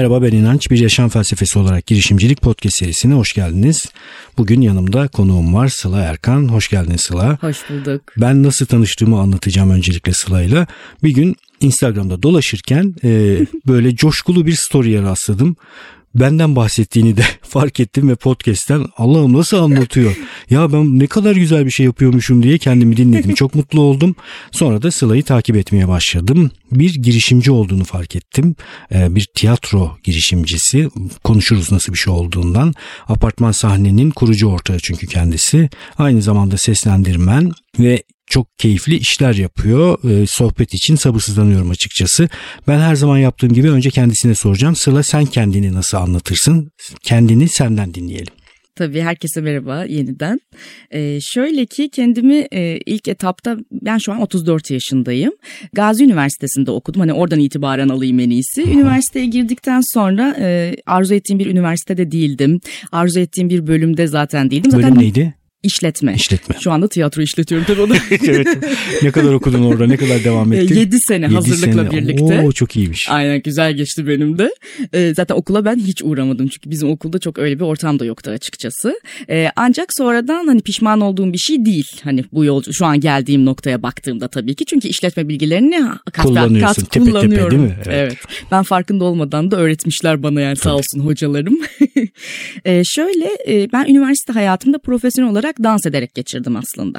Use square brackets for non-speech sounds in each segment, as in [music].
Merhaba ben İnanç. Bir yaşam felsefesi olarak girişimcilik podcast serisine hoş geldiniz. Bugün yanımda konuğum var Sıla Erkan. Hoş geldin Sıla. Hoş bulduk. Ben nasıl tanıştığımı anlatacağım öncelikle Sıla'yla. Bir gün Instagram'da dolaşırken e, [laughs] böyle coşkulu bir story'e rastladım benden bahsettiğini de [laughs] fark ettim ve podcast'ten Allah'ım nasıl anlatıyor? ya ben ne kadar güzel bir şey yapıyormuşum diye kendimi dinledim. Çok mutlu oldum. Sonra da Sıla'yı takip etmeye başladım. Bir girişimci olduğunu fark ettim. Ee, bir tiyatro girişimcisi. Konuşuruz nasıl bir şey olduğundan. Apartman sahnenin kurucu ortağı çünkü kendisi. Aynı zamanda seslendirmen ve çok keyifli işler yapıyor. E, sohbet için sabırsızlanıyorum açıkçası. Ben her zaman yaptığım gibi önce kendisine soracağım. Sıla sen kendini nasıl anlatırsın? Kendini senden dinleyelim. Tabii herkese merhaba yeniden. Ee, şöyle ki kendimi e, ilk etapta ben şu an 34 yaşındayım. Gazi Üniversitesi'nde okudum. Hani oradan itibaren alayım en iyisi. Üniversiteye girdikten sonra e, arzu ettiğim bir üniversitede değildim. Arzu ettiğim bir bölümde zaten değildim. Bölüm zaten neydi? İşletme. İşletme. Şu anda tiyatro işletiyorum tabii onu. [laughs] evet. Ne kadar okudun orada? Ne kadar devam ettin? 7 sene Yedi hazırlıkla sene. birlikte. Oo çok iyiymiş. Aynen güzel geçti benim de. Ee, zaten okula ben hiç uğramadım. Çünkü bizim okulda çok öyle bir ortam da yoktu açıkçası. Ee, ancak sonradan hani pişman olduğum bir şey değil. Hani bu yolcu şu an geldiğim noktaya baktığımda tabii ki. Çünkü işletme bilgilerini kat kullanıyorsun. kat tepe kullanıyorum. Tepe, değil mi? Evet. evet. Ben farkında olmadan da öğretmişler bana yani tabii. sağ olsun hocalarım. ee, [laughs] şöyle e, ben üniversite hayatımda profesyonel olarak dans ederek geçirdim aslında.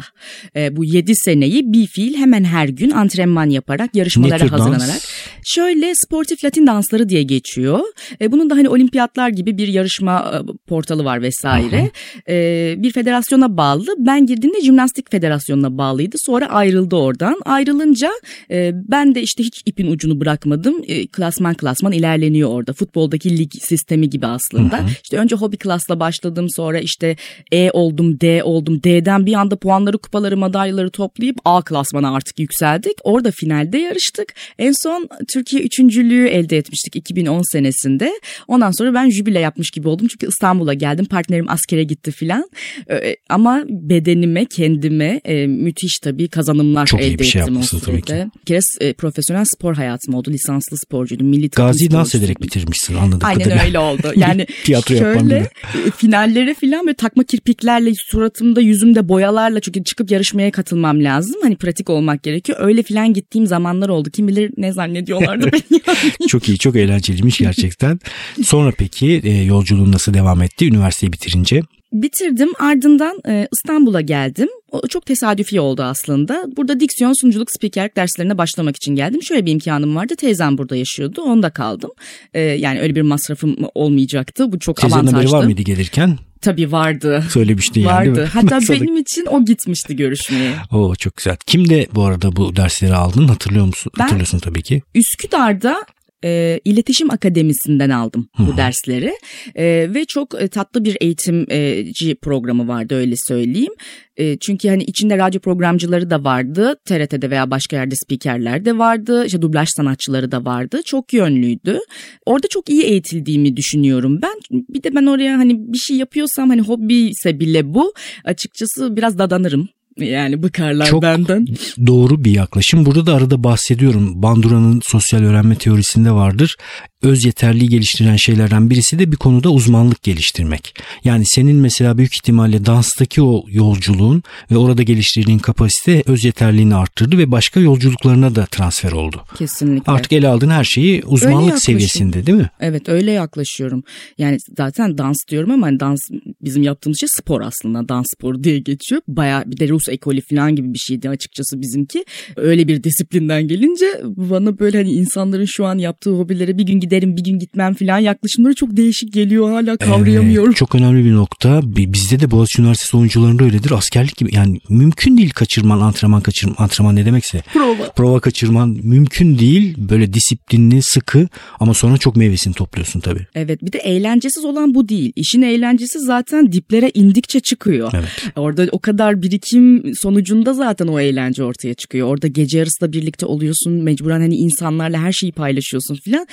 E, bu 7 seneyi bir fiil hemen her gün antrenman yaparak, yarışmalara hazırlanarak. Dans? Şöyle sportif Latin dansları diye geçiyor. E, bunun da hani olimpiyatlar gibi bir yarışma e, portalı var vesaire. E, bir federasyona bağlı. Ben girdiğimde jimnastik federasyonuna bağlıydı. Sonra ayrıldı oradan. Ayrılınca e, ben de işte hiç ipin ucunu bırakmadım. E, klasman klasman ilerleniyor orada. Futboldaki lig sistemi gibi aslında. Hı hı. İşte önce hobi klasla başladım. Sonra işte E oldum, D oldum. D'den bir anda puanları, kupaları, madalyaları toplayıp A klasmana artık yükseldik. Orada finalde yarıştık. En son Türkiye üçüncülüğü elde etmiştik 2010 senesinde. Ondan sonra ben jübile yapmış gibi oldum. Çünkü İstanbul'a geldim. Partnerim askere gitti filan. Ee, ama bedenime, kendime e, müthiş tabii kazanımlar Çok elde şey ettim o sürede. Bir kere e, profesyonel spor hayatım oldu. Lisanslı sporcuydum. Milli Gazi dans ederek bitirmişsin anladım. Aynen öyle oldu. Yani [laughs] Tiyatro şöyle e, finallere filan böyle takma kirpiklerle suratımda yüzümde boyalarla çünkü çıkıp yarışmaya katılmam lazım. Hani pratik olmak gerekiyor. Öyle filan gittiğim zamanlar oldu. Kim bilir ne zannediyorlardı [laughs] beni. çok iyi, çok eğlenceliymiş gerçekten. [laughs] Sonra peki e, yolculuğun nasıl devam etti üniversiteyi bitirince? Bitirdim ardından e, İstanbul'a geldim. O çok tesadüfi oldu aslında. Burada diksiyon, sunuculuk, spikerlik derslerine başlamak için geldim. Şöyle bir imkanım vardı. Teyzem burada yaşıyordu. Onda kaldım. E, yani öyle bir masrafım olmayacaktı. Bu çok Teyzenin avantajlı. haberi var mıydı gelirken? Tabii vardı. Söylemişti yani vardı. değil mi? Hatta benim için o gitmişti görüşmeye. Oo çok güzel. Kimde bu arada bu dersleri aldın hatırlıyor musun? Ben Hatırlıyorsun tabii ki. Üsküdar'da e, İletişim Akademisi'nden aldım bu Hı. dersleri e, ve çok e, tatlı bir eğitimci programı vardı öyle söyleyeyim. E, çünkü hani içinde radyo programcıları da vardı, TRT'de veya başka yerde spikerler de vardı, işte dublaj sanatçıları da vardı. Çok yönlüydü. Orada çok iyi eğitildiğimi düşünüyorum ben. Bir de ben oraya hani bir şey yapıyorsam hani hobi ise bile bu açıkçası biraz dadanırım yani bıkarlar Çok benden. doğru bir yaklaşım. Burada da arada bahsediyorum. Bandura'nın sosyal öğrenme teorisinde vardır öz yeterliği geliştiren şeylerden birisi de bir konuda uzmanlık geliştirmek. Yani senin mesela büyük ihtimalle danstaki o yolculuğun ve orada geliştirdiğin kapasite öz yeterliğini arttırdı ve başka yolculuklarına da transfer oldu. Kesinlikle. Artık ele aldığın her şeyi uzmanlık seviyesinde değil mi? Evet öyle yaklaşıyorum. Yani zaten dans diyorum ama hani dans bizim yaptığımız şey spor aslında. Dans sporu diye geçiyor. Baya bir de Rus ekolü falan gibi bir şeydi açıkçası bizimki. Öyle bir disiplinden gelince bana böyle hani insanların şu an yaptığı hobilere bir gün giderim bir gün gitmem falan yaklaşımları çok değişik geliyor hala kavrayamıyorum. Evet, çok önemli bir nokta. Bizde de Boğaziçi Üniversitesi oyuncularında öyledir. Askerlik gibi yani mümkün değil kaçırman antrenman kaçırman antrenman ne demekse. Prova. Prova kaçırman mümkün değil. Böyle disiplinli sıkı ama sonra çok meyvesini topluyorsun tabii. Evet bir de eğlencesiz olan bu değil. İşin eğlencesi zaten diplere indikçe çıkıyor. Evet. Orada o kadar birikim sonucunda zaten o eğlence ortaya çıkıyor. Orada gece yarısı da birlikte oluyorsun. Mecburen hani insanlarla her şeyi paylaşıyorsun filan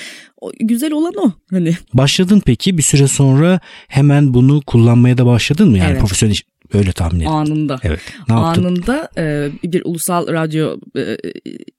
güzel olan o hani. Başladın peki bir süre sonra hemen bunu kullanmaya da başladın mı? Yani evet. profesyonel Öyle tahmin ettim. Anında. Evet. Ne yaptın? Anında e, bir ulusal radyo e,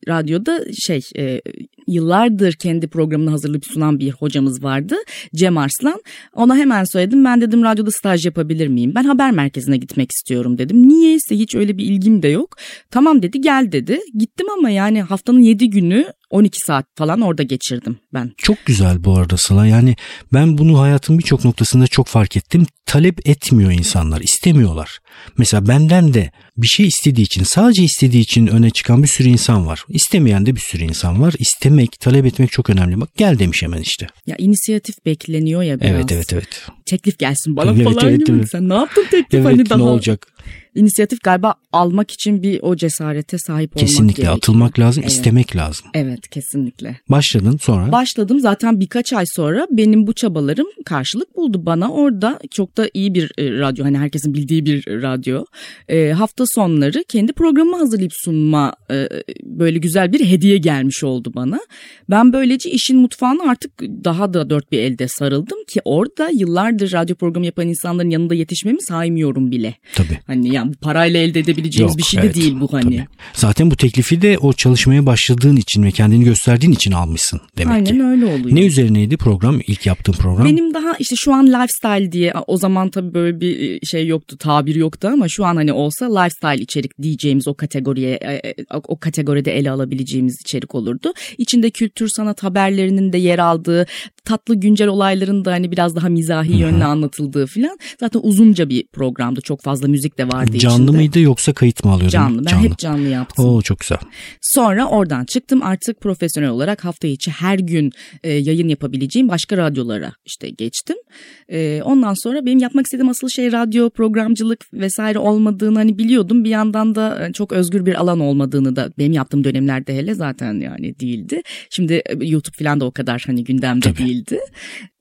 radyoda şey e, yıllardır kendi programını hazırlayıp sunan bir hocamız vardı. Cem Arslan. Ona hemen söyledim. Ben dedim radyoda staj yapabilir miyim? Ben haber merkezine gitmek istiyorum dedim. Niyeyse hiç öyle bir ilgim de yok. Tamam dedi gel dedi. Gittim ama yani haftanın 7 günü 12 saat falan orada geçirdim ben. Çok güzel bu arada Sıla. Yani ben bunu hayatın birçok noktasında çok fark ettim. Talep etmiyor insanlar, istemiyorlar. Mesela benden de bir şey istediği için, sadece istediği için öne çıkan bir sürü insan var. İstemeyen de bir sürü insan var. İstemek, talep etmek çok önemli. Bak gel demiş hemen işte. Ya inisiyatif bekleniyor ya biraz. Evet evet evet. Teklif gelsin bana Evet, falan evet, gibi. evet. Sen ne yaptın teklif Evet hani daha? ne olacak? İnisiyatif galiba almak için bir o cesarete sahip olmak Kesinlikle gerekiyor. atılmak lazım, Evet. istemek lazım. Evet kesinlikle. Başladın sonra. Başladım zaten birkaç ay sonra benim bu çabalarım karşılık buldu bana orada çok da iyi bir e, radyo hani herkesin bildiği bir radyo E, hafta sonları kendi programımı hazırlayıp sunma e, böyle güzel bir hediye gelmiş oldu bana ben böylece işin mutfağına artık daha da dört bir elde sarıldım ki orada yıllardır radyo programı yapan insanların yanında yetişmemi saymıyorum bile Tabii. Hani yani bu parayla elde edebileceğimiz Yok, bir şey de evet, değil bu hani tabii. Zaten bu teklifi de o çalışmaya başladığın için ve kendini gösterdiğin için almışsın demek aynen ki. öyle oluyor. Ne üzerineydi program? İlk yaptığın program? Benim daha işte şu an lifestyle diye o zaman tabii böyle bir şey yoktu tabir yoktu ama şu an hani olsa lifestyle içerik diyeceğimiz o kategoriye e, e, o kategoride ele alabileceğimiz içerik olurdu. İçinde kültür sanat haberlerinin de yer aldığı tatlı güncel olayların da hani biraz daha mizahi yönle anlatıldığı filan. Zaten uzunca bir programdı çok fazla müzik de vardı Canlı içinde. mıydı yoksa kayıt mı alıyordun? Canlı. Ben hep canlı yaptım. Oo çok güzel. Sonra oradan çıktım artık profesyonel olarak hafta içi her gün e, yayın yapabileceğim başka radyolara işte geçtim. E, ondan sonra benim yapmak istediğim asıl şey radyo programcılık vesaire olmadığını hani biliyordum. Bir yandan da e, çok özgür bir alan olmadığını da benim yaptığım dönemlerde hele zaten yani değildi. Şimdi e, YouTube falan da o kadar hani gündemde Tabii. değildi.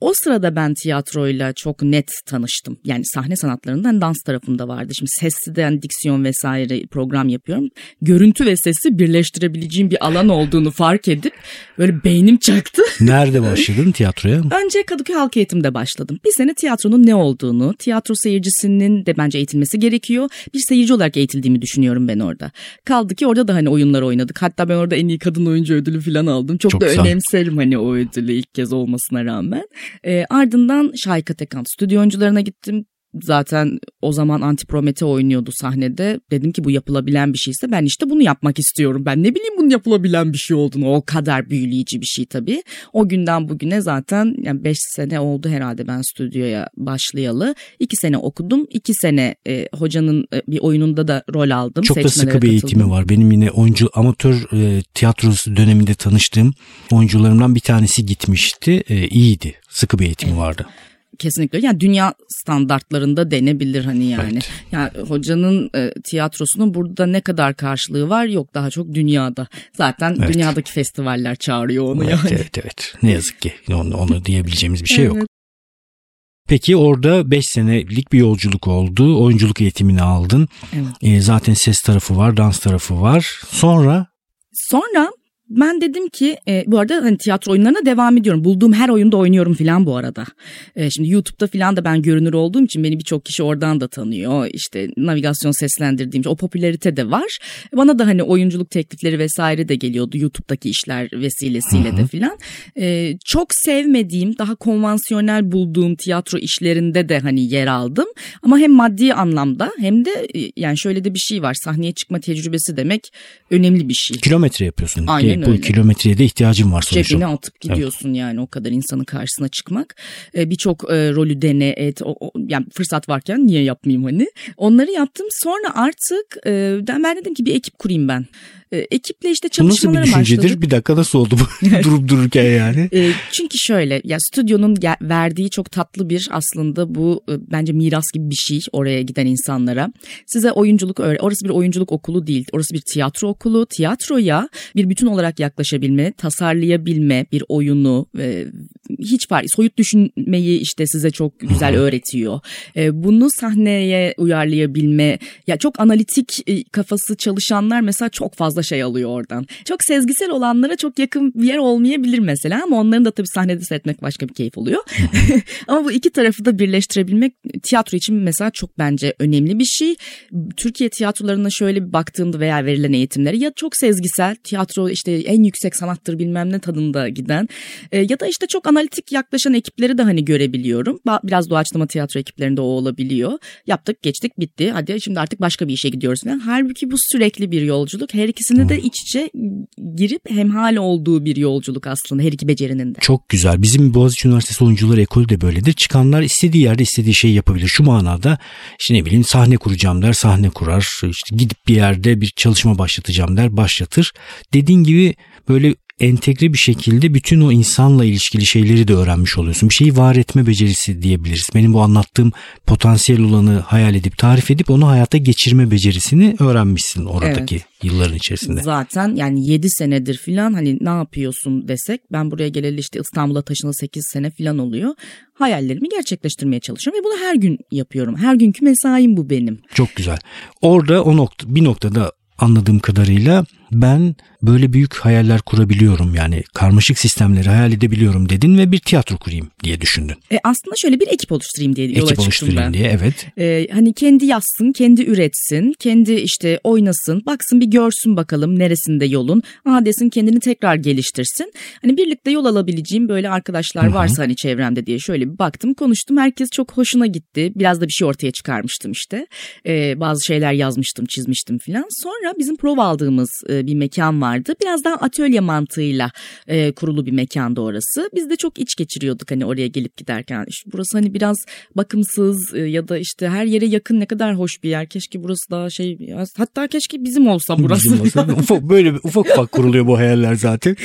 O sırada ben tiyatroyla çok net tanıştım. Yani sahne sanatlarından dans tarafında vardı. Şimdi sesli diksiyon vesaire program yapıyorum. Görüntü ve sesi birleştirebileceğim bir alan olduğunu fark edip böyle beynim çaktı. [laughs] Nerede başladın tiyatroya? Önce Kadıköy Halk Eğitim'de başladım. Bir sene tiyatronun ne olduğunu, tiyatro seyircisinin de bence eğitilmesi gerekiyor. Bir seyirci olarak eğitildiğimi düşünüyorum ben orada. Kaldı ki orada da hani oyunlar oynadık. Hatta ben orada en iyi kadın oyuncu ödülü falan aldım. Çok, Çok da güzel. önemserim hani o ödülü ilk kez olmasına rağmen. Ee, ardından Şahika Tekan stüdyo oyuncularına gittim. Zaten o zaman Antipromete oynuyordu sahnede. Dedim ki bu yapılabilen bir şeyse ben işte bunu yapmak istiyorum. Ben ne bileyim bunun yapılabilen bir şey olduğunu. O kadar büyüleyici bir şey tabii. O günden bugüne zaten yani 5 sene oldu herhalde ben stüdyoya başlayalı. 2 sene okudum. 2 sene e, hocanın e, bir oyununda da rol aldım. Çok da sıkı bir katıldım. eğitimi var. Benim yine oyuncu amatör e, tiyatrosu döneminde tanıştığım oyuncularımdan bir tanesi gitmişti. E, iyiydi. Sıkı bir eğitimi vardı. Kesinlikle yani dünya standartlarında denebilir hani yani. Evet. Yani hocanın e, tiyatrosunun burada ne kadar karşılığı var yok daha çok dünyada. Zaten Evet. dünyadaki festivaller çağırıyor onu Evet, yani. evet evet. Ne yazık ki onu, onu diyebileceğimiz bir şey yok. Evet. Peki orada 5 senelik bir yolculuk oldu. Oyunculuk eğitimini aldın. Evet. E, zaten ses tarafı var, dans tarafı var. Sonra Sonra ben dedim ki e, bu arada hani tiyatro oyunlarına devam ediyorum. Bulduğum her oyunda oynuyorum filan bu arada. E, şimdi YouTube'da filan da ben görünür olduğum için beni birçok kişi oradan da tanıyor. İşte navigasyon seslendirdiğim o popülarite de var. Bana da hani oyunculuk teklifleri vesaire de geliyordu YouTube'daki işler vesilesiyle de filan. E, çok sevmediğim, daha konvansiyonel bulduğum tiyatro işlerinde de hani yer aldım. Ama hem maddi anlamda hem de e, yani şöyle de bir şey var. Sahneye çıkma tecrübesi demek önemli bir şey. kilometre yapıyorsun. Aynen Ki bu öyle. kilometreye de ihtiyacın var sonuçta. Cebine atıp gidiyorsun yani o kadar insanın karşısına çıkmak. Ee, Birçok e, rolü dene et. O, o- yani fırsat varken niye yapmayayım hani. Onları yaptım. Sonra artık e, ben dedim ki bir ekip kurayım ben. E, ekiple işte Bu nasıl bir çalışmalara düşüncedir? başladık. Bir dakika nasıl oldu bu [laughs] [laughs] durup dururken yani? E, çünkü şöyle ya stüdyonun verdiği çok tatlı bir aslında bu e, bence miras gibi bir şey oraya giden insanlara. Size oyunculuk öğre orası bir oyunculuk okulu değil. Orası bir tiyatro okulu. Tiyatroya bir bütün olarak yaklaşabilme, tasarlayabilme bir oyunu e, hiç fark soyut düşünmeyi işte size çok güzel öğretiyor. E, bunu sahneye uyarlayabilme ya çok analitik e, kafası çalışanlar mesela çok fazla şey alıyor oradan. Çok sezgisel olanlara çok yakın bir yer olmayabilir mesela ama onların da tabii sahnede seyretmek başka bir keyif oluyor. [laughs] ama bu iki tarafı da birleştirebilmek tiyatro için mesela çok bence önemli bir şey. Türkiye tiyatrolarına şöyle bir baktığımda veya verilen eğitimleri ya çok sezgisel tiyatro işte en yüksek sanattır bilmem ne tadında giden e, ya da işte çok analitik yaklaşan ekipleri de hani görebiliyorum. Biraz doğaçlama tiyatro ekiplerinde o olabiliyor. Yaptık geçtik bitti hadi şimdi artık başka bir işe gidiyoruz falan. Halbuki bu sürekli bir yolculuk. Her ikisini de iç içe girip hemhal olduğu bir yolculuk aslında her iki becerinin de. Çok güzel. Bizim Boğaziçi Üniversitesi oyuncuları ekolü de böyledir. Çıkanlar istediği yerde istediği şeyi yapabilir. Şu manada işte ne bileyim sahne kuracağım der sahne kurar. İşte gidip bir yerde bir çalışma başlatacağım der başlatır. Dediğin gibi böyle entegre bir şekilde bütün o insanla ilişkili şeyleri de öğrenmiş oluyorsun. Bir şeyi var etme becerisi diyebiliriz. Benim bu anlattığım potansiyel olanı hayal edip tarif edip onu hayata geçirme becerisini öğrenmişsin oradaki evet. yılların içerisinde. Zaten yani 7 senedir filan hani ne yapıyorsun desek ben buraya geleli işte İstanbul'a taşınalı 8 sene filan oluyor. Hayallerimi gerçekleştirmeye çalışıyorum ve bunu her gün yapıyorum. Her günkü mesaim bu benim. Çok güzel. Orada o nokta bir noktada anladığım kadarıyla ben böyle büyük hayaller kurabiliyorum yani karmaşık sistemleri hayal edebiliyorum dedin ve bir tiyatro kurayım diye düşündün. E aslında şöyle bir ekip oluşturayım diye yola ekip oluşturayım ben. diye evet. E, hani kendi yazsın, kendi üretsin, kendi işte oynasın, baksın bir görsün bakalım neresinde yolun. Aa desin kendini tekrar geliştirsin. Hani birlikte yol alabileceğim böyle arkadaşlar Hı-hı. varsa hani çevremde diye şöyle bir baktım konuştum. Herkes çok hoşuna gitti. Biraz da bir şey ortaya çıkarmıştım işte. E, bazı şeyler yazmıştım, çizmiştim filan. Sonra bizim prova aldığımız e, bir mekan vardı. Biraz daha atölye mantığıyla e, kurulu bir mekanda orası. Biz de çok iç geçiriyorduk hani oraya gelip giderken. İşte burası hani biraz bakımsız e, ya da işte her yere yakın ne kadar hoş bir yer. Keşke burası daha şey hatta keşke bizim olsa burası. Bizim olsa, [laughs] ufak, böyle ufak ufak kuruluyor bu hayaller zaten.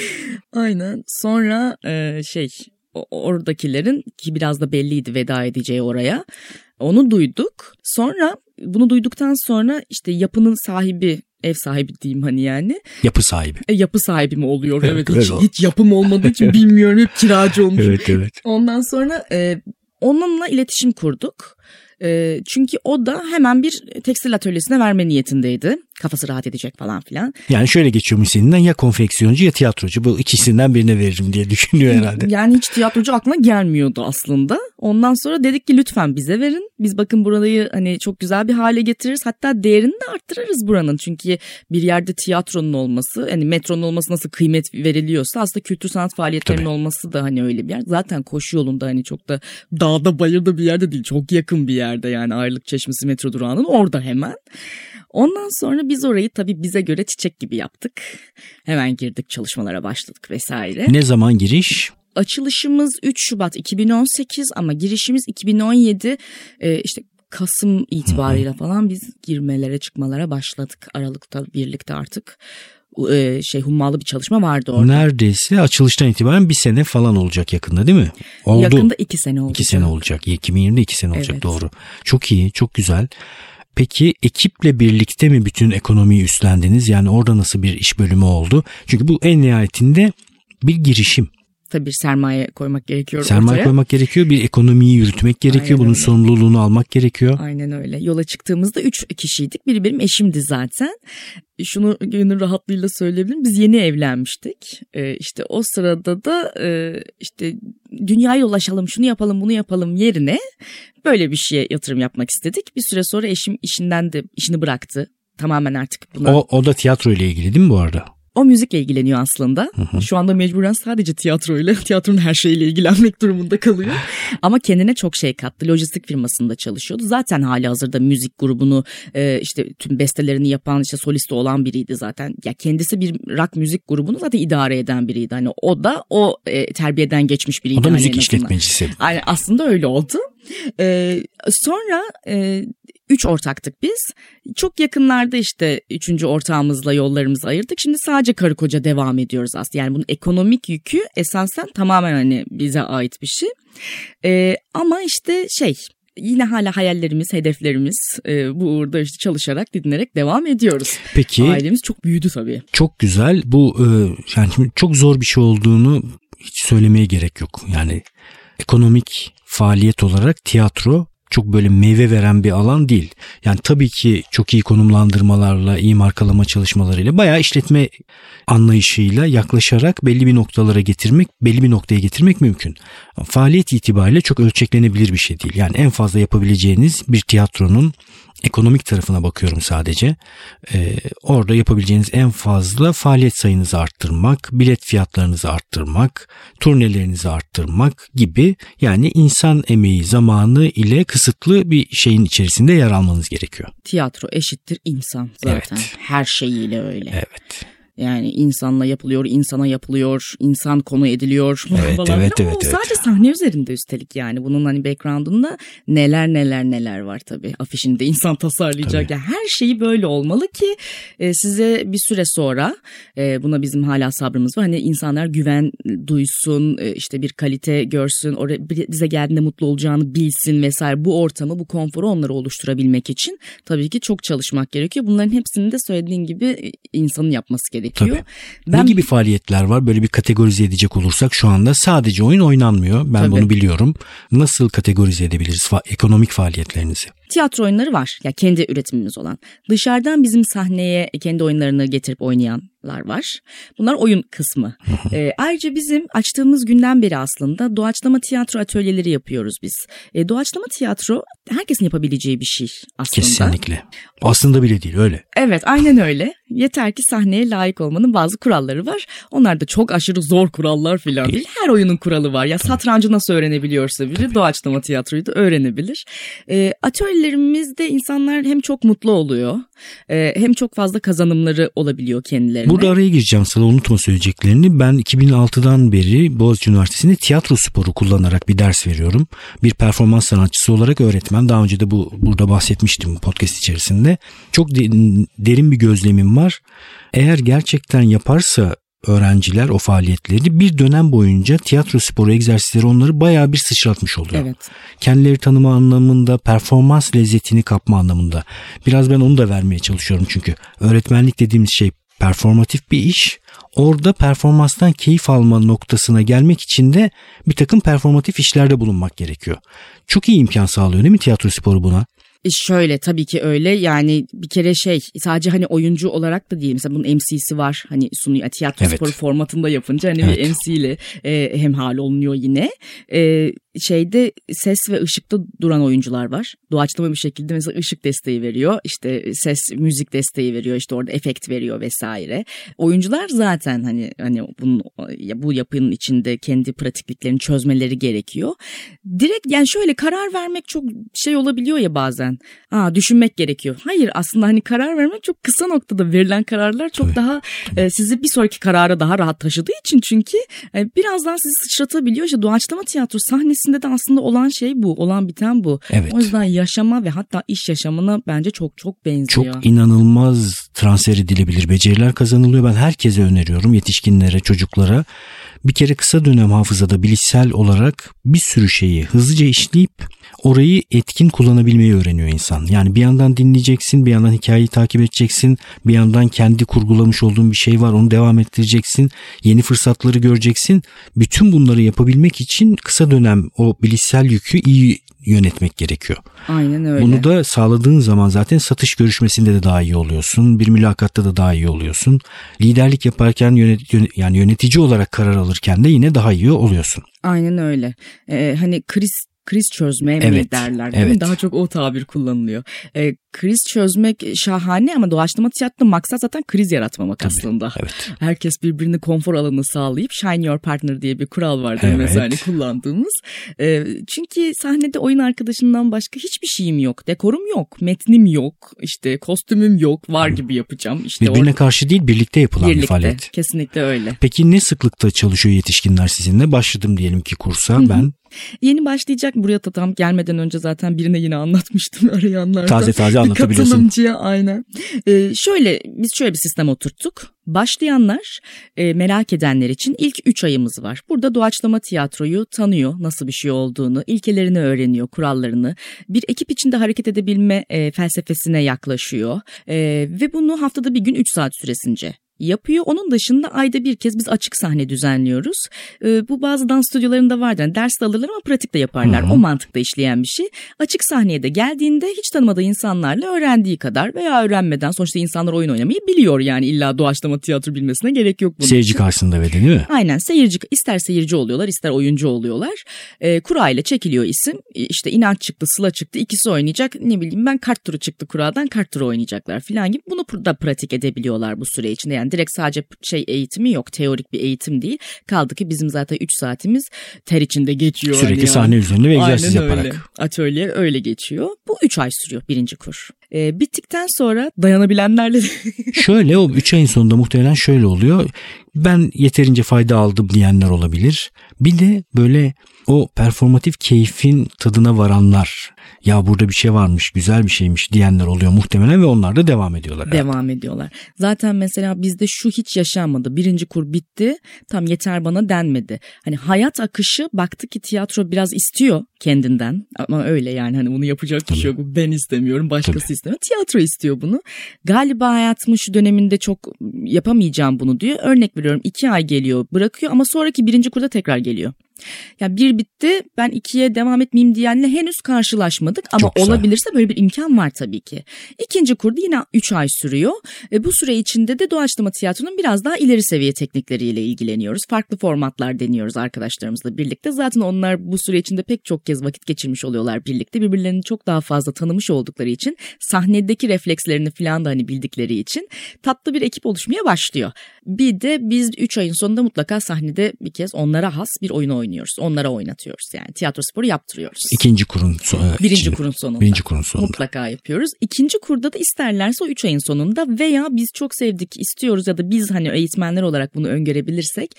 Aynen. Sonra e, şey oradakilerin ki biraz da belliydi veda edeceği oraya. Onu duyduk. Sonra bunu duyduktan sonra işte yapının sahibi ev sahibi diyeyim hani yani. Yapı sahibi. E, yapı sahibi mi oluyor? Evet, hiç, hiç yapım olmadığı için bilmiyorum hep kiracı olmuş. evet evet. Ondan sonra e, onunla iletişim kurduk. E, çünkü o da hemen bir tekstil atölyesine verme niyetindeydi kafası rahat edecek falan filan. Yani şöyle geçiyormuş seninden ya konfeksiyoncu ya tiyatrocu bu ikisinden birine veririm diye düşünüyor herhalde. Yani hiç tiyatrocu aklına gelmiyordu aslında. Ondan sonra dedik ki lütfen bize verin. Biz bakın burayı hani çok güzel bir hale getiririz. Hatta değerini de arttırırız buranın. Çünkü bir yerde tiyatronun olması hani metronun olması nasıl kıymet veriliyorsa aslında kültür sanat faaliyetlerinin Tabii. olması da hani öyle bir yer. Zaten koşu yolunda hani çok da dağda bayırda bir yerde değil. Çok yakın bir yerde yani Ayrılık Çeşmesi metro durağının orada hemen. Ondan sonra biz orayı tabii bize göre çiçek gibi yaptık. Hemen girdik çalışmalara başladık vesaire. Ne zaman giriş? Açılışımız 3 Şubat 2018 ama girişimiz 2017 ee, işte Kasım itibarıyla falan biz girmelere çıkmalara başladık. Aralıkta birlikte artık e, şey hummalı bir çalışma vardı orada. Neredeyse açılıştan itibaren bir sene falan olacak yakında değil mi? Oldu. Yakında iki sene olacak. İki sene olacak. 2020'de iki sene olacak evet. doğru. Çok iyi çok güzel. Peki ekiple birlikte mi bütün ekonomiyi üstlendiniz? Yani orada nasıl bir iş bölümü oldu? Çünkü bu en nihayetinde bir girişim. Tabii bir sermaye koymak gerekiyor Sermaye ortaya. koymak gerekiyor. Bir ekonomiyi yürütmek gerekiyor. Aynen Bunun öyle. sorumluluğunu almak gerekiyor. Aynen öyle. Yola çıktığımızda üç kişiydik. Biri benim eşimdi zaten. Şunu gönül rahatlığıyla söyleyebilirim. Biz yeni evlenmiştik. Ee, işte o sırada da e, işte dünyaya ulaşalım, şunu yapalım, bunu yapalım yerine böyle bir şeye yatırım yapmak istedik. Bir süre sonra eşim işinden de işini bıraktı. Tamamen artık buna. O, o da tiyatro ile ilgili değil mi bu arada? O müzikle ilgileniyor aslında. Hı hı. Şu anda mecburen sadece tiyatroyla, [laughs] tiyatronun her şeyiyle ilgilenmek durumunda kalıyor. Ama kendine çok şey kattı. Lojistik firmasında çalışıyordu. Zaten hali hazırda müzik grubunu e, işte tüm bestelerini yapan işte solisti olan biriydi zaten. Ya kendisi bir rock müzik grubunu zaten idare eden biriydi. Hani o da o e, terbiyeden geçmiş biriydi. O da müzik işletmecisi. Yani aslında öyle oldu. Ee, sonra e, üç ortaktık biz. Çok yakınlarda işte üçüncü ortağımızla yollarımızı ayırdık. Şimdi sadece karı koca devam ediyoruz aslında. Yani bunun ekonomik yükü esasen tamamen hani bize ait bir şey. Ee, ama işte şey yine hala hayallerimiz, hedeflerimiz e, bu uğurda işte çalışarak, dinlenerek devam ediyoruz. Peki. Ailemiz çok büyüdü tabii. Çok güzel. Bu e, yani çok zor bir şey olduğunu hiç söylemeye gerek yok. Yani ekonomik faaliyet olarak tiyatro çok böyle meyve veren bir alan değil. Yani tabii ki çok iyi konumlandırmalarla, iyi markalama çalışmalarıyla bayağı işletme anlayışıyla yaklaşarak belli bir noktalara getirmek, belli bir noktaya getirmek mümkün. Faaliyet itibariyle çok ölçeklenebilir bir şey değil. Yani en fazla yapabileceğiniz bir tiyatronun ekonomik tarafına bakıyorum sadece. Ee, orada yapabileceğiniz en fazla faaliyet sayınızı arttırmak, bilet fiyatlarınızı arttırmak, turnelerinizi arttırmak gibi yani insan emeği zamanı ile kısıtlı bir şeyin içerisinde yer almanız gerekiyor. Tiyatro eşittir insan zaten. Evet. Her şeyiyle öyle. Evet. Yani insanla yapılıyor, insana yapılıyor, insan konu ediliyor Evet, falan. evet, Ama evet, evet. Sadece sahne üzerinde üstelik yani. Bunun hani background'unda neler neler neler var tabii. Afişinde insan tasarlayacak. Yani her şeyi böyle olmalı ki e, size bir süre sonra e, buna bizim hala sabrımız var. Hani insanlar güven duysun, e, işte bir kalite görsün, oraya bize geldiğinde mutlu olacağını bilsin vesaire. Bu ortamı, bu konforu onlara oluşturabilmek için tabii ki çok çalışmak gerekiyor. Bunların hepsini de söylediğin gibi e, insanın yapması gerekiyor. Tabii. Ben Ne gibi faaliyetler var? Böyle bir kategorize edecek olursak şu anda sadece oyun oynanmıyor. Ben Tabii. bunu biliyorum. Nasıl kategorize edebiliriz fa- ekonomik faaliyetlerinizi? Tiyatro oyunları var. Ya kendi üretimimiz olan. Dışarıdan bizim sahneye kendi oyunlarını getirip oynayanlar var. Bunlar oyun kısmı. Ee, [laughs] ayrıca bizim açtığımız günden beri aslında doğaçlama tiyatro atölyeleri yapıyoruz biz. Ee, doğaçlama tiyatro herkesin yapabileceği bir şey aslında. Kesinlikle. Aslında bile değil öyle. Evet aynen öyle. Yeter ki sahneye layık olmanın bazı kuralları var. Onlar da çok aşırı zor kurallar falan değil. Her oyunun kuralı var. Ya satrancı nasıl öğrenebiliyorsa biri doğaçlama tiyatroyu da öğrenebilir. Ee, atölyelerimizde insanlar hem çok mutlu oluyor e, hem çok fazla kazanımları olabiliyor kendilerine. Burada araya gireceğim sana unutma söyleyeceklerini. Ben 2006'dan beri Boğaziçi Üniversitesi'nde tiyatro sporu kullanarak bir ders veriyorum. Bir performans sanatçısı olarak öğretmen. Daha önce de bu burada bahsetmiştim podcast içerisinde. Çok de- derin bir gözlemim var. Eğer gerçekten yaparsa öğrenciler o faaliyetleri bir dönem boyunca tiyatro sporu egzersizleri onları bayağı bir sıçratmış oluyor. Evet. Kendileri tanıma anlamında, performans lezzetini kapma anlamında. Biraz ben onu da vermeye çalışıyorum çünkü öğretmenlik dediğimiz şey performatif bir iş. Orada performanstan keyif alma noktasına gelmek için de bir takım performatif işlerde bulunmak gerekiyor. Çok iyi imkan sağlıyor değil mi tiyatro sporu buna? E Şöyle tabii ki öyle yani bir kere şey sadece hani oyuncu olarak da değil mesela bunun MC'si var hani sunuyor tiyatro Evet. sporu formatında yapınca hani Evet. bir MC ile e, hemhal olunuyor yine. E, şeyde ses ve ışıkta duran oyuncular var. Doğaçlama bir şekilde mesela ışık desteği veriyor işte ses müzik desteği veriyor işte orada efekt veriyor vesaire. Oyuncular zaten hani hani bunun bu yapının içinde kendi pratikliklerini çözmeleri gerekiyor. Direkt yani şöyle karar vermek çok şey olabiliyor ya bazen. Aa düşünmek gerekiyor. Hayır aslında hani karar vermek çok kısa noktada verilen kararlar çok Tabii. daha e, sizi bir sonraki karara daha rahat taşıdığı için çünkü e, birazdan sizi sıçratabiliyor. İşte doğaçlama tiyatro sahnesinde de aslında olan şey bu. Olan biten bu. Evet. O yüzden yaşama ve hatta iş yaşamına bence çok çok benziyor. Çok inanılmaz transfer edilebilir beceriler kazanılıyor. Ben herkese öneriyorum yetişkinlere, çocuklara. Bir kere kısa dönem hafızada bilişsel olarak bir sürü şeyi hızlıca işleyip orayı etkin kullanabilmeyi öğreniyor insan. Yani bir yandan dinleyeceksin, bir yandan hikayeyi takip edeceksin, bir yandan kendi kurgulamış olduğun bir şey var onu devam ettireceksin, yeni fırsatları göreceksin. Bütün bunları yapabilmek için kısa dönem o bilişsel yükü iyi yönetmek gerekiyor. Aynen öyle. Bunu da sağladığın zaman zaten satış görüşmesinde de daha iyi oluyorsun. Bir mülakatta da daha iyi oluyorsun. Liderlik yaparken yönet, yöne- yani yönetici olarak karar alırken de yine daha iyi oluyorsun. Aynen öyle. Ee, hani kriz kriz çözme mi Evet, derler değil mi? evet. Daha çok o tabir kullanılıyor. Ee, kriz çözmek şahane ama doğaçlama tiyatroda maksat zaten kriz yaratmamak aslında. Evet. Herkes birbirini konfor alanı sağlayıp shine your partner diye bir kural var değil mi? Evet. mesela hani kullandığımız. Ee, çünkü sahnede oyun arkadaşından başka hiçbir şeyim yok. Dekorum yok, metnim yok, işte kostümüm yok, var gibi yapacağım. İşte Birbirine orada karşı değil birlikte yapılan bir birlikte. faaliyet. Kesinlikle öyle. Peki ne sıklıkta çalışıyor yetişkinler sizinle? Başladım diyelim ki kursa ben. Yeni başlayacak buraya tam gelmeden önce zaten birine yine anlatmıştım [laughs] arayanlarda. Taze taze Bir anlatabiliyorsun. Katılımcıya aynen. Ee, şöyle biz şöyle bir sistem oturttuk. Başlayanlar e, merak edenler için ilk 3 ayımız var. Burada doğaçlama tiyatroyu tanıyor nasıl bir şey olduğunu, ilkelerini öğreniyor, kurallarını. Bir ekip içinde hareket edebilme e, felsefesine yaklaşıyor. E, ve bunu haftada bir gün 3 saat süresince yapıyor. Onun dışında ayda bir kez biz açık sahne düzenliyoruz. Ee, bu bazı dans stüdyolarında vardır. Yani ders de alırlar ama pratik de yaparlar. Hı-hı. O mantıkta işleyen bir şey. Açık sahneye de geldiğinde hiç tanımadığı insanlarla öğrendiği kadar veya öğrenmeden sonuçta insanlar oyun oynamayı biliyor yani illa doğaçlama tiyatro bilmesine gerek yok bunun Seyirci karşısında ve değil mi? Aynen seyirci ister seyirci oluyorlar ister oyuncu oluyorlar. Ee, kura ile çekiliyor isim. İşte inanç çıktı, sıla çıktı ikisi oynayacak. Ne bileyim ben kart turu çıktı kuradan kart turu oynayacaklar falan gibi. Bunu da pratik edebiliyorlar bu süre içinde. Yani direkt sadece şey eğitimi yok teorik bir eğitim değil. Kaldı ki bizim zaten 3 saatimiz ter içinde geçiyor. Sürekli hani sahne yani. üzerinde ve egzersiz Aynen yaparak. Öyle. Atölye öyle geçiyor. Bu 3 ay sürüyor birinci kur. Ee, bittikten sonra dayanabilenlerle... [laughs] şöyle o 3 ayın sonunda muhtemelen şöyle oluyor. Ben yeterince fayda aldım diyenler olabilir. Bir de böyle o performatif keyfin tadına varanlar ya burada bir şey varmış güzel bir şeymiş diyenler oluyor muhtemelen ve onlar da devam ediyorlar. Devam ediyorlar. Zaten mesela bizde şu hiç yaşanmadı. Birinci kur bitti tam yeter bana denmedi. Hani hayat akışı baktı ki tiyatro biraz istiyor kendinden ama öyle yani hani bunu yapacak bir şey yok. Ben istemiyorum başkası Tabii. istemiyor. Tiyatro istiyor bunu. Galiba hayatımın şu döneminde çok yapamayacağım bunu diyor. Örnek veriyorum iki ay geliyor bırakıyor ama sonraki birinci kurda tekrar geliyor. Yani bir bitti ben ikiye devam etmeyeyim diyenle henüz karşılaşmadık ama olabilirse böyle bir imkan var tabii ki. İkinci kurdu yine 3 ay sürüyor. E, bu süre içinde de doğaçlama tiyatronun biraz daha ileri seviye teknikleriyle ilgileniyoruz. Farklı formatlar deniyoruz arkadaşlarımızla birlikte. Zaten onlar bu süre içinde pek çok kez vakit geçirmiş oluyorlar birlikte. Birbirlerini çok daha fazla tanımış oldukları için sahnedeki reflekslerini falan da hani bildikleri için tatlı bir ekip oluşmaya başlıyor. Bir de biz 3 ayın sonunda mutlaka sahnede bir kez onlara has bir oyun oynuyoruz. Onlara oynatıyoruz yani. Tiyatro sporu yaptırıyoruz. İkinci kurun sonunda. Birinci içinde. kurun sonunda. Birinci kurun sonunda. Mutlaka yapıyoruz. İkinci kurda da isterlerse o üç ayın sonunda veya biz çok sevdik istiyoruz ya da biz hani eğitmenler olarak bunu öngörebilirsek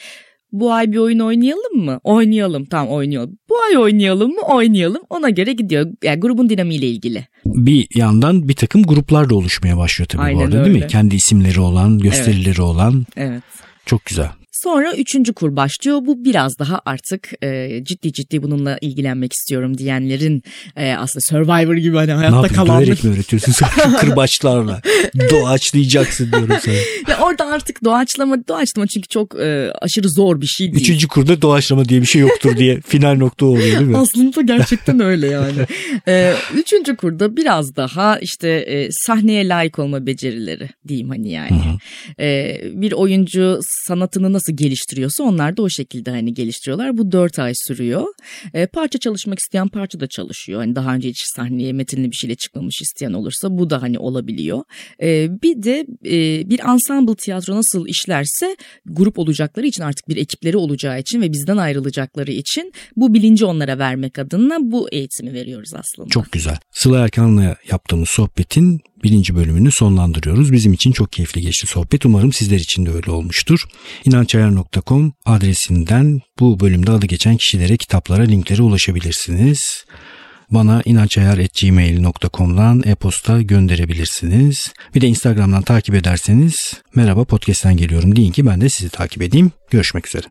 bu ay bir oyun oynayalım mı? Oynayalım tamam oynayalım. Bu ay oynayalım mı? Oynayalım. Ona göre gidiyor. Yani grubun dinamiğiyle ilgili. Bir yandan bir takım gruplar da oluşmaya başlıyor tabii Aynen bu arada öyle. değil mi? Kendi isimleri olan, gösterileri evet. olan. Evet. Çok güzel. Sonra üçüncü kur başlıyor. Bu biraz daha artık e, ciddi ciddi bununla ilgilenmek istiyorum diyenlerin e, aslında Survivor gibi hani hayatta ne kalan. Ne mi öğretiyorsun kırbaçlarla? [laughs] Doğaçlayacaksın diyorum sana. Ya orada artık doğaçlama, doğaçlama çünkü çok e, aşırı zor bir şey değil. Üçüncü kurda doğaçlama diye bir şey yoktur diye [laughs] final nokta oluyor değil mi? Aslında gerçekten öyle yani. [laughs] e, üçüncü kurda biraz daha işte e, sahneye layık olma becerileri diyeyim hani yani. E, bir oyuncu sanatını nasıl geliştiriyorsa onlar da o şekilde hani geliştiriyorlar. Bu dört ay sürüyor. E, parça çalışmak isteyen parça da çalışıyor. Hani daha önce hiç sahneye metinli bir şeyle çıkmamış isteyen olursa bu da hani olabiliyor. E, bir de e, bir ensemble tiyatro nasıl işlerse grup olacakları için artık bir ekipleri olacağı için ve bizden ayrılacakları için bu bilinci onlara vermek adına bu eğitimi veriyoruz aslında. Çok güzel. Sıla Erkan'la yaptığımız sohbetin birinci bölümünü sonlandırıyoruz. Bizim için çok keyifli geçti sohbet. Umarım sizler için de öyle olmuştur. İnançayar.com adresinden bu bölümde adı geçen kişilere, kitaplara, linklere ulaşabilirsiniz. Bana inançayar.gmail.com'dan e-posta gönderebilirsiniz. Bir de Instagram'dan takip ederseniz merhaba podcast'ten geliyorum deyin ki ben de sizi takip edeyim. Görüşmek üzere.